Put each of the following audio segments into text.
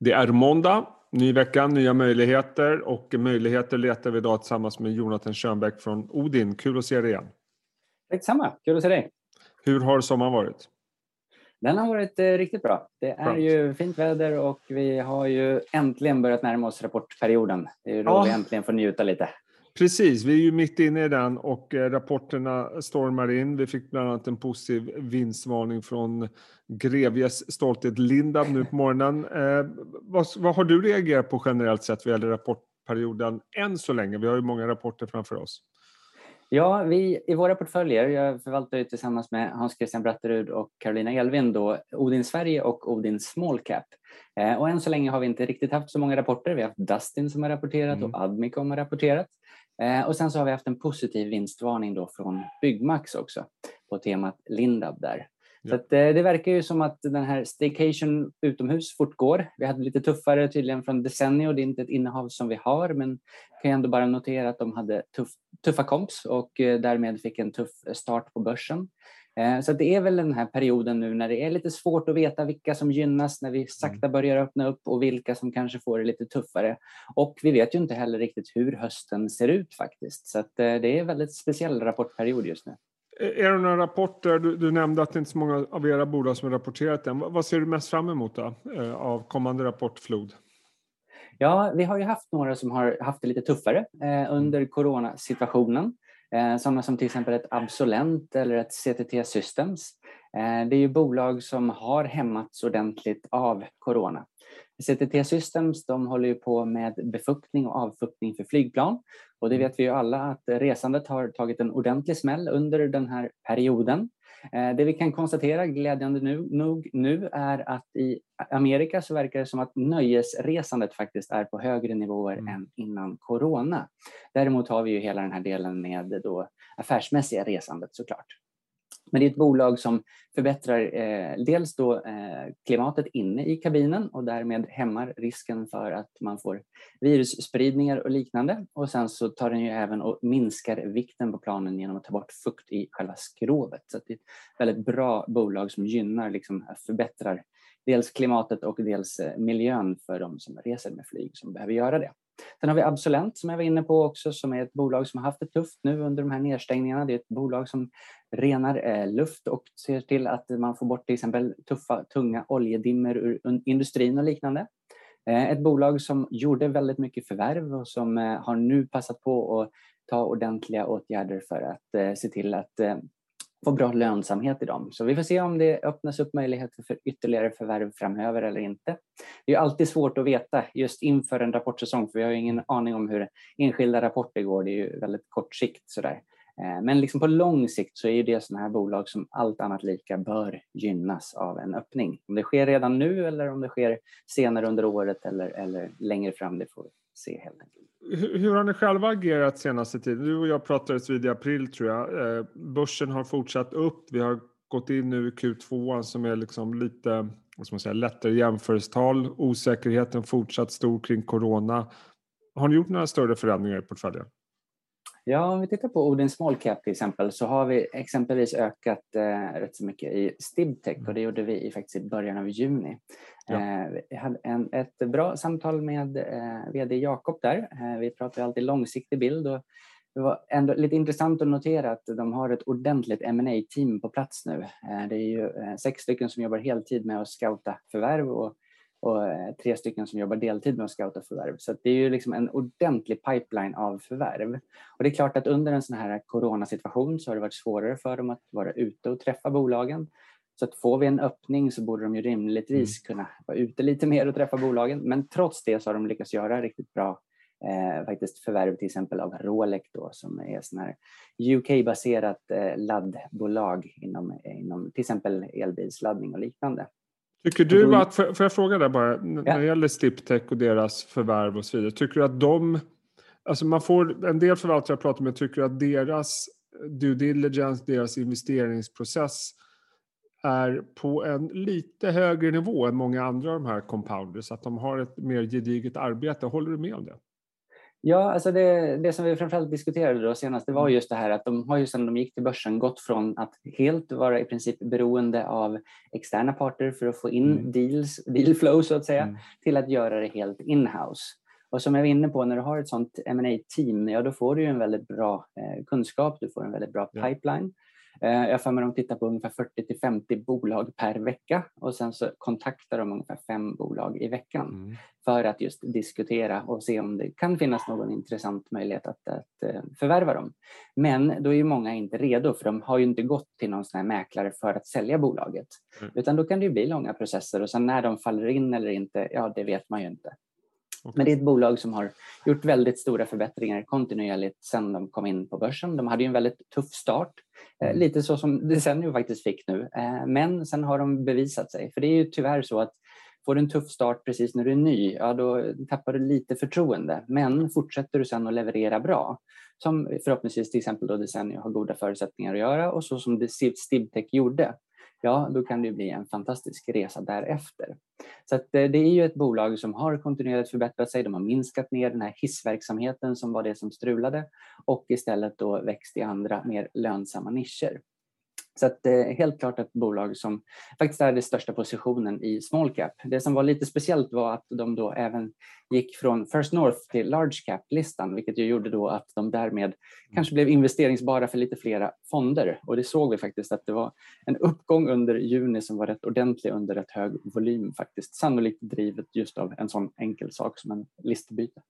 Det är måndag, ny vecka, nya möjligheter och möjligheter letar vi idag tillsammans med Jonathan Schönbeck från Odin. Kul att se dig igen. Detsamma, kul att se dig. Hur har sommaren varit? Den har varit eh, riktigt bra. Det är bra. ju fint väder och vi har ju äntligen börjat närma oss rapportperioden. Det är ju då vi äntligen får njuta lite. Precis, vi är ju mitt inne i den och eh, rapporterna stormar in. Vi fick bland annat en positiv vinstvarning från Grevjes stolthet Lindab nu på morgonen. Eh, vad, vad, har du reagerat på generellt sett vad gäller rapportperioden än så länge? Vi har ju många rapporter framför oss. Ja, vi i våra portföljer, jag förvaltar tillsammans med Hans Christian Bratterud och Carolina Elvin då Odin Sverige och Odin Small Cap. Eh, och än så länge har vi inte riktigt haft så många rapporter. Vi har haft Dustin som har rapporterat mm. och Admicom har rapporterat. Eh, och sen så har vi haft en positiv vinstvarning då från Byggmax också på temat Lindab där. Ja. Så att, eh, det verkar ju som att den här staycation utomhus fortgår. Vi hade lite tuffare tydligen från Desenio, det är inte ett innehav som vi har men kan jag ändå bara notera att de hade tuff, tuffa komps och eh, därmed fick en tuff start på börsen. Eh, så det är väl den här perioden nu när det är lite svårt att veta vilka som gynnas när vi sakta mm. börjar öppna upp och vilka som kanske får det lite tuffare. Och vi vet ju inte heller riktigt hur hösten ser ut faktiskt. Så det är en väldigt speciell rapportperiod just nu. Är det några rapporter, du, du, nämnde att det inte är så många av era bolag som har rapporterat än. Vad ser du mest fram emot då, eh, av kommande rapportflod? Ja, vi har ju haft några som har haft det lite tuffare eh, under coronasituationen. Eh, Sådana som till exempel ett Absolent eller ett CTT Systems. Eh, det är ju bolag som har hämmats ordentligt av corona. CTT Systems de håller ju på med befuktning och avfuktning för flygplan. Och det vet vi ju alla att resandet har tagit en ordentlig smäll under den här perioden. Eh, det vi kan konstatera glädjande nu, nog nu är att i Amerika så verkar det som att nöjesresandet faktiskt är på högre nivåer mm. än innan corona. Däremot har vi ju hela den här delen med då affärsmässiga resandet såklart. Men det är ett bolag som förbättrar eh, dels då eh, klimatet inne i kabinen och därmed hämmar risken för att man får virusspridningar och liknande. Och sen så tar den ju även och minskar vikten på planen genom att ta bort fukt i själva skrovet. Så det är ett väldigt bra bolag som gynnar, liksom, förbättrar dels klimatet och dels eh, miljön för de som reser med flyg som behöver göra det. Sen har vi Absolent som jag var inne på också som är ett bolag som har haft det tufft nu under de här nedstängningarna. Det är ett bolag som renar eh, luft och ser till att man får bort till exempel tuffa, tunga oljedimmer ur industrin och liknande. Eh, ett bolag som gjorde väldigt mycket förvärv och som eh, har nu passat på att ta ordentliga åtgärder för att eh, se till att eh, få bra lönsamhet i dem. Så vi får se om det öppnas upp möjligheter för ytterligare förvärv framöver eller inte. Det är alltid svårt att veta just inför en rapportsäsong för vi har ingen aning om hur enskilda rapporter går. Det är ju väldigt kort sikt sådär. Eh, men liksom på lång sikt så är det sådana här bolag som allt annat lika bör gynnas av en öppning. Om det sker redan nu eller om det sker senare under året eller, eller längre fram, det får vi se helt enkelt. Hur har ni själva agerat senaste tiden? Du och jag pratades vid i april tror jag. Eh, börsen har fortsatt upp. Vi har gått in nu i Q2 som är liksom lite vad ska man säga, lättare jämförelsetal. Osäkerheten fortsatt stor kring corona. Har ni gjort några större förändringar i portföljen? Ja, om vi tittar på Odin Small Cap till exempel så har vi exempelvis ökat eh, rätt så mycket i Stibtech och det gjorde vi i, faktiskt i början av juni. Ja. Eh, vi hade en, ett bra samtal med eh, VD Jakob där. Eh, vi pratar alltid långsiktig bild och det var ändå lite intressant att notera att de har ett ordentligt ma team på plats nu. Eh, det är ju eh, sex stycken som jobbar heltid med att scouta förvärv och och eh, tre stycken som jobbar deltid med att scouta förvärv. Så det är ju liksom en ordentlig pipeline av förvärv. Och det är klart att under en sån här coronasituation så har det varit svårare för dem att vara ute och träffa bolagen. Så att får vi en öppning så borde de ju rimligtvis mm. kunna vara ute lite mer och träffa bolagen. Men trots det så har de lyckats göra riktigt bra eh, faktiskt förvärv till exempel av Rolec då, som är sån här UK-baserat eh, laddbolag inom, inom till exempel elbilsladdning och liknande. Tycker du att, får jag fråga där bara, när det gäller Stiptech och deras förvärv och så vidare, tycker du att de, alltså man får, en del förvaltare jag pratar med tycker att deras due diligence, deras investeringsprocess är på en lite högre nivå än många andra av de här compounders, att de har ett mer gediget arbete. Håller du med om det? Ja, alltså det, det som vi framförallt diskuterade då senast, det var mm. just det här att de har ju sedan de gick till börsen gått från att helt vara i princip beroende av externa parter för att få in mm. deals, deal flow så att säga, mm. till att göra det helt in-house. Och som jag var inne på, när du har ett sånt ma team ja då får du en väldigt bra eh, kunskap, du får en väldigt bra pipeline. Eh, jag får mig att de tittar på ungefär 40 till 50 bolag per vecka och sen så kontaktar de ungefär fem bolag i veckan mm. för att just diskutera och se om det kan finnas någon intressant möjlighet att, att eh, förvärva dem. Men då är ju många inte redo för de har ju inte gått till någon sån här mäklare för att sälja bolaget. Mm. Utan då kan det ju bli långa processer och sen när de faller in eller inte, ja det vet man ju inte. Men det är ett bolag som har gjort väldigt stora förbättringar kontinuerligt sedan de kom in på börsen. De hade ju en väldigt tuff start, eh, mm. lite så som Desenio faktiskt fick nu. Eh, men sen har de bevisat sig, för det är ju tyvärr så att får du en tuff start precis när du är ny, ja då tappar du lite förtroende. Men fortsätter du sen att leverera bra, som förhoppningsvis till exempel då Desenio har goda förutsättningar att göra och så som Stibtech gjorde, ja då kan det bli en fantastisk resa därefter. Så att, eh, det är ju ett bolag som har kontinuerligt förbättrat sig. De har minskat ner den här hissverksamheten som var det som strulade och istället då växt i andra mer lönsamma nischer. Så att, eh, helt klart ett bolag som faktiskt är den största positionen i small cap. Det som var lite speciellt var att de då även gick från First North till large cap-listan, vilket ju gjorde då att de därmed kanske blev investeringsbara för lite flera fonder. Och det såg vi faktiskt att det var en uppgång under juni som var rätt ordentlig under rätt hög volym faktiskt. Sannolikt drivet just av en sån enkel sak som en listbyte.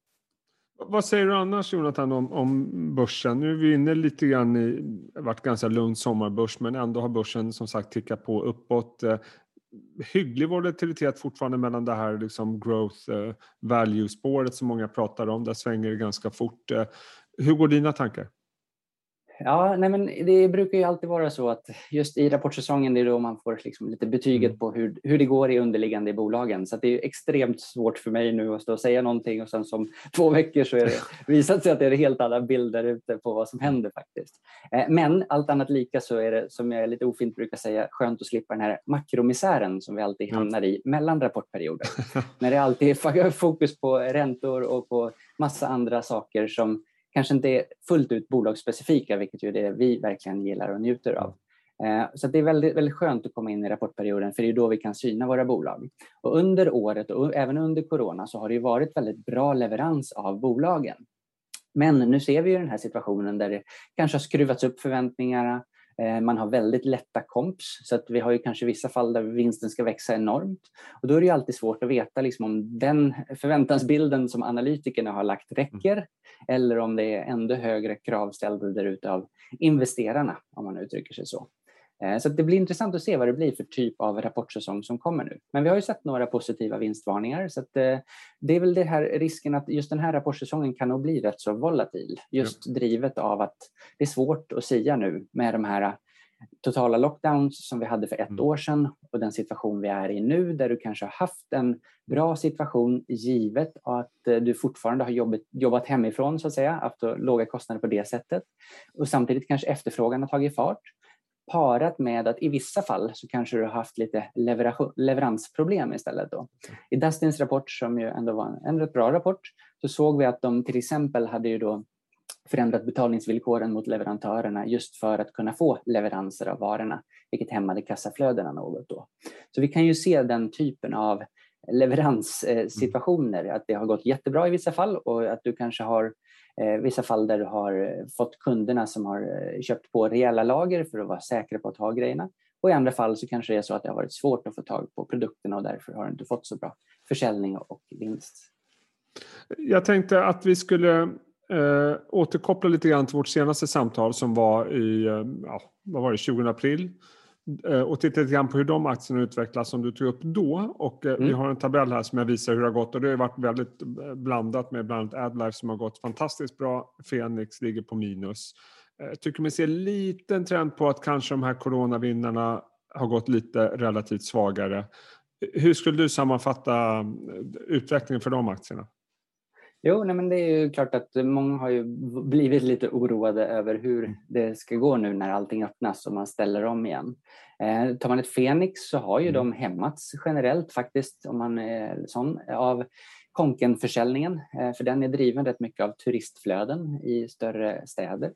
Vad säger du annars Jonathan om, om börsen? Nu är vi inne lite grann i, det varit ganska lugn sommarbörs men ändå har börsen som sagt tickat på uppåt. Eh, hygglig volatilitet fortfarande mellan det här liksom growth eh, value spåret som många pratar om. Där svänger det ganska fort. Eh, hur går dina tankar? Ja, nej men det brukar ju alltid vara så att just i rapportsäsongen det är då man får liksom lite betyget mm. på hur, hur det går i underliggande i bolagen. Så det är extremt svårt för mig nu att stå och säga någonting och sen som två veckor så är det visat sig att det är helt andra bilder ute på vad som händer faktiskt. Eh, men allt annat lika så är det, som jag lite ofint brukar säga, skönt att slippa den här makromisären som vi alltid hamnar i mellan rapportperioder. När det alltid är fokus på räntor och på massa andra saker som kanske inte är fullt ut bolagsspecifika, vilket ju är det vi verkligen gillar och njuter av. Eh, så det är väldigt, väldigt skönt att komma in i rapportperioden för det är då vi kan syna våra bolag. Och under året och även under corona så har det varit väldigt bra leverans av bolagen. Men nu ser vi ju den här situationen där det kanske har skruvats upp förväntningarna. Eh, man har väldigt lätta komps så att vi har ju kanske vissa fall där vinsten ska växa enormt. Och då är det ju alltid svårt att veta liksom om den förväntansbilden som analytikerna har lagt räcker mm. eller om det är ännu högre krav ställda där ute av investerarna om man uttrycker sig så. Eh, så det blir intressant att se vad det blir för typ av rapportsäsong som kommer nu. Men vi har ju sett några positiva vinstvarningar så eh, det är väl det här risken att just den här rapportsäsongen kan nog bli rätt så volatil. Just drivet av att det är svårt att säga nu med de här totala lockdowns som vi hade för ett mm. år sedan och den situation vi är i nu där du kanske har haft en bra situation givet att eh, du fortfarande har jobbat, jobbat hemifrån så att säga, haft låga kostnader på det sättet och samtidigt kanske efterfrågan har tagit fart parat med att i vissa fall så kanske du har haft lite leveransproblem istället. Då. I Dustins rapport, som ju ändå var en rätt bra rapport, så såg vi att de till exempel hade ju då förändrat betalningsvillkoren mot leverantörerna just för att kunna få leveranser av varorna, vilket hämmade kassaflödena något. Då. Så vi kan ju se den typen av leveranssituationer, att det har gått jättebra i vissa fall och att du kanske har eh, vissa fall där du har eh, fått kunderna som har eh, köpt på rejäla lager för att vara säkra på att ha grejerna. Och i andra fall så kanske det är så att det har varit svårt att få tag på produkterna och därför har du inte fått så bra försäljning och vinst. Jag tänkte att vi skulle eh, återkoppla lite grann till vårt senaste samtal som var i ja, vad var det, 20 april Eh, och titta lite grann på hur de aktierna utvecklas som du tog upp då. Och eh, mm. vi har en tabell här som jag visar hur det har gått och det har varit väldigt eh, blandat med bland annat Adlife som har gått fantastiskt bra. Fenix ligger på minus. Jag tycker man ser en liten trend på att kanske de här coronavinnarna har gått lite relativt svagare. Hur skulle du sammanfatta utvecklingen för de aktierna? Jo, nej, men det är ju klart att många har ju blivit lite oroade över hur mm. det ska gå nu när allting öppnas och man ställer om igen. Eh, tar man ett Fenix så har ju mm. de hämmats generellt faktiskt om man är sån, av Konkenförsäljningen, eh, för den är driven rätt mycket av turistflöden i större städer.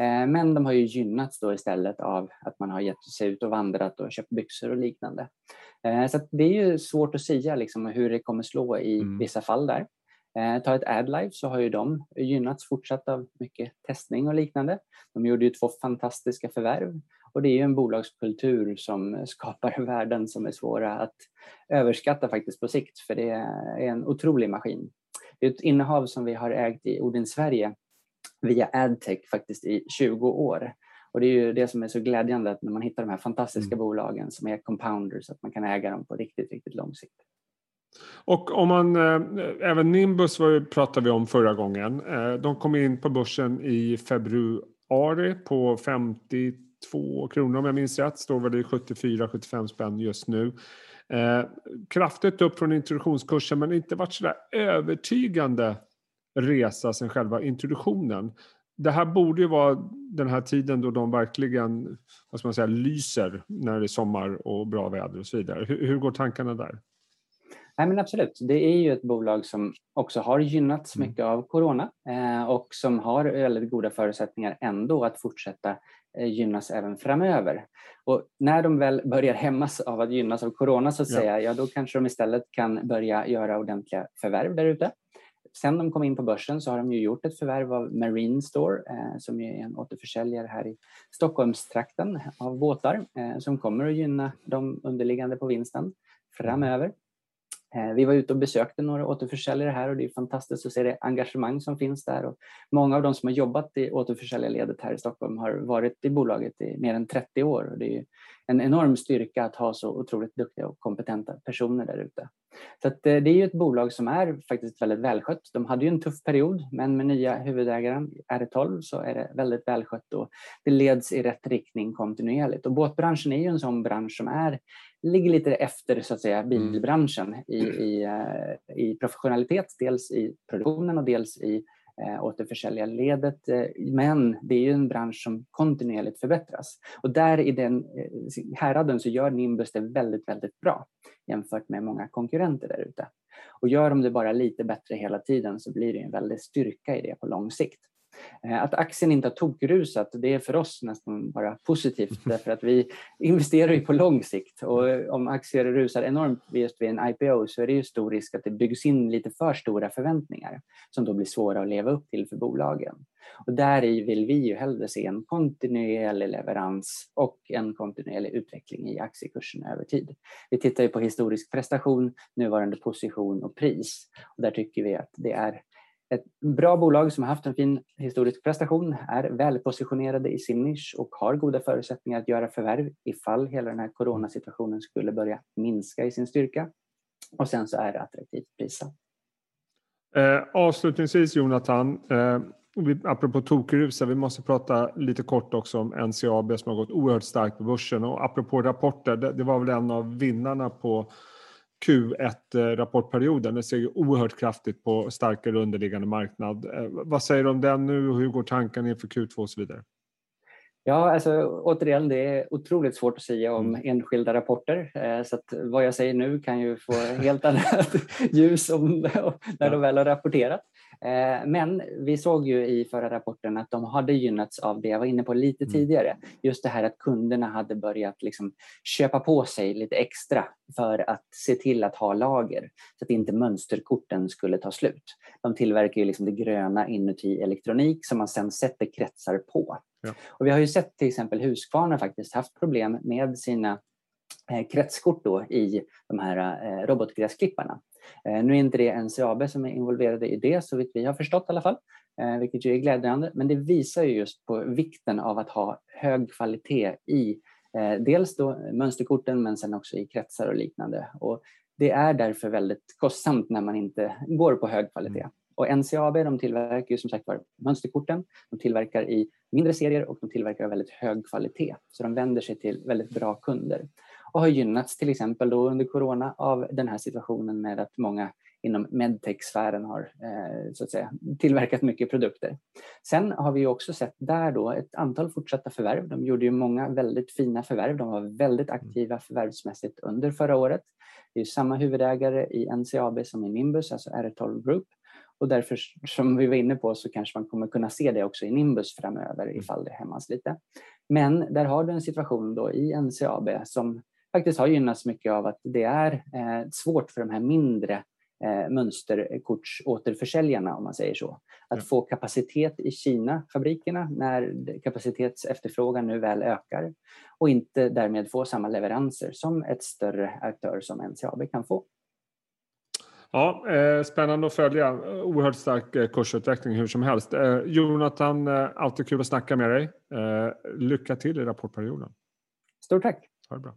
Eh, men de har ju gynnats då istället av att man har gett sig ut och vandrat och köpt byxor och liknande. Eh, så det är ju svårt att säga liksom hur det kommer slå i mm. vissa fall där. Eh, ta ett AdLife så har ju de gynnats fortsatt av mycket testning och liknande. De gjorde ju två fantastiska förvärv och det är ju en bolagskultur som skapar värden som är svåra att överskatta faktiskt på sikt för det är en otrolig maskin. Det är ett innehav som vi har ägt i Odin Sverige via AdTech faktiskt i 20 år. Och det är ju det som är så glädjande att när man hittar de här fantastiska mm. bolagen som är compounders, att man kan äga dem på riktigt, riktigt lång sikt. Och om man, eh, även Nimbus var, pratade vi om förra gången. Eh, de kom in på börsen i februari på 52 kronor om jag minns rätt. Står väl i 74-75 spänn just nu. Eh, kraftigt upp från introduktionskursen men inte varit sådär övertygande resa sen själva introduktionen. Det här borde ju vara den här tiden då de verkligen vad ska man säga, lyser när det är sommar och bra väder och så vidare. Hur, hur går tankarna där? Nej, men absolut. Det är ju ett bolag som också har gynnats mm. mycket av corona eh, och som har väldigt goda förutsättningar ändå att fortsätta eh, gynnas även framöver. Och när de väl börjar hämmas av att gynnas av corona så att ja. säga, ja då kanske de istället kan börja göra ordentliga förvärv där ute. Sen de kom in på börsen så har de ju gjort ett förvärv av Marine Store eh, som är en återförsäljare här i Stockholmstrakten av båtar eh, som kommer att gynna de underliggande på vinsten framöver. Eh, vi var ute och besökte några återförsäljare här och det är fantastiskt att se det engagemang som finns där. Och många av de som har jobbat i återförsäljarledet här i Stockholm har varit i bolaget i mer än 30 år. Och det är en enorm styrka att ha så otroligt duktiga och kompetenta personer där ute. Så att, eh, det är ju ett bolag som är faktiskt väldigt välskött. De hade ju en tuff period men med nya huvudägaren R12 så är det väldigt välskött och det leds i rätt riktning kontinuerligt. Och båtbranschen är ju en sån bransch som är, ligger lite efter så att säga, mm. bilbranschen i, i, eh, i professionalitet, dels i produktionen och dels i eh, återförsäljarledet. Eh, men det är ju en bransch som kontinuerligt förbättras. Och där i den eh, häraden så gör Nimbus det väldigt, väldigt bra jämfört med många konkurrenter där ute. Och gör de det bara lite bättre hela tiden så blir det en väldig styrka i det på lång sikt. Eh, att aktien inte har tokrusat, det är för oss nästan bara positivt därför att vi investerar ju på lång sikt och om aktier rusar enormt just vid en IPO så är det ju stor risk att det byggs in lite för stora förväntningar som då blir svåra att leva upp till för bolagen. Och där i vill vi ju hellre se en kontinuerlig leverans och en kontinuerlig utveckling i aktiekursen över tid. Vi tittar ju på historisk prestation, nuvarande position och pris. Och där tycker vi att det är ett bra bolag som har haft en fin historisk prestation, är välpositionerade i sin nisch och har goda förutsättningar att göra förvärv ifall hela den här coronasituationen skulle börja minska i sin styrka. Och sen så är det attraktivt prissatt. Eh, avslutningsvis Jonathan, eh, apropå tokrusa, vi måste prata lite kort också om NCAB som har gått oerhört starkt på börsen och apropå rapporter, det, det var väl en av vinnarna på Q1-rapportperioden. Det ser ju oerhört kraftigt på starkare underliggande marknad. Eh, vad säger du om den nu och hur går tanken inför Q2 och så vidare? Ja, alltså, återigen, det är otroligt svårt att säga om mm. enskilda rapporter. Eh, så att vad jag säger nu kan ju få helt annat ljus om, när de väl har rapporterat. Eh, men vi såg ju i förra rapporten att de hade gynnats av det jag var inne på lite mm. tidigare. Just det här att kunderna hade börjat liksom köpa på sig lite extra för att se till att ha lager så att inte mönsterkorten skulle ta slut. De tillverkar ju liksom det gröna inuti elektronik som man sen sätter kretsar på. Ja. Och vi har ju sett till exempel Husqvarna faktiskt haft problem med sina kretskort då i de här eh, robotgräsklipparna. Eh, nu är inte det NCAB som är involverade i det så vitt vi har förstått i alla fall, vilket ju är glädjande. Men det visar ju just på vikten av att ha hög kvalitet i dels då mönsterkorten men sen också i kretsar och liknande. Och det är därför väldigt kostsamt när man inte går på hög kvalitet. Mm. Och NCAB de tillverkar ju som sagt var mönsterkorten, de tillverkar i mindre serier och de tillverkar av väldigt hög kvalitet. Så de vänder sig till väldigt bra kunder. Och har gynnats till exempel då under corona av den här situationen med att många inom medtech-sfären har eh, så att säga, tillverkat mycket produkter. Sen har vi också sett där då ett antal fortsatta förvärv. De gjorde ju många väldigt fina förvärv. De var väldigt mm. aktiva förvärvsmässigt under förra året. Det är samma huvudägare i NCAB som i Nimbus, alltså R12 Group. Och därför, som vi var inne på, så kanske man kommer kunna se det också i Nimbus framöver mm. ifall det hämmas lite. Men där har du en situation då i NCAB som faktiskt har gynnats mycket av att det är eh, svårt för de här mindre eh, mönsterkortsåterförsäljarna, om man säger så. Att få kapacitet i Kina-fabrikerna när kapacitetsefterfrågan nu väl ökar och inte därmed få samma leveranser som ett större aktör som NCAB kan få. Ja, eh, spännande att följa. Oerhört stark kursutveckling hur som helst. Jonathan, alltid kul att snacka med dig. Lycka till i rapportperioden. Stort tack. Ha det bra.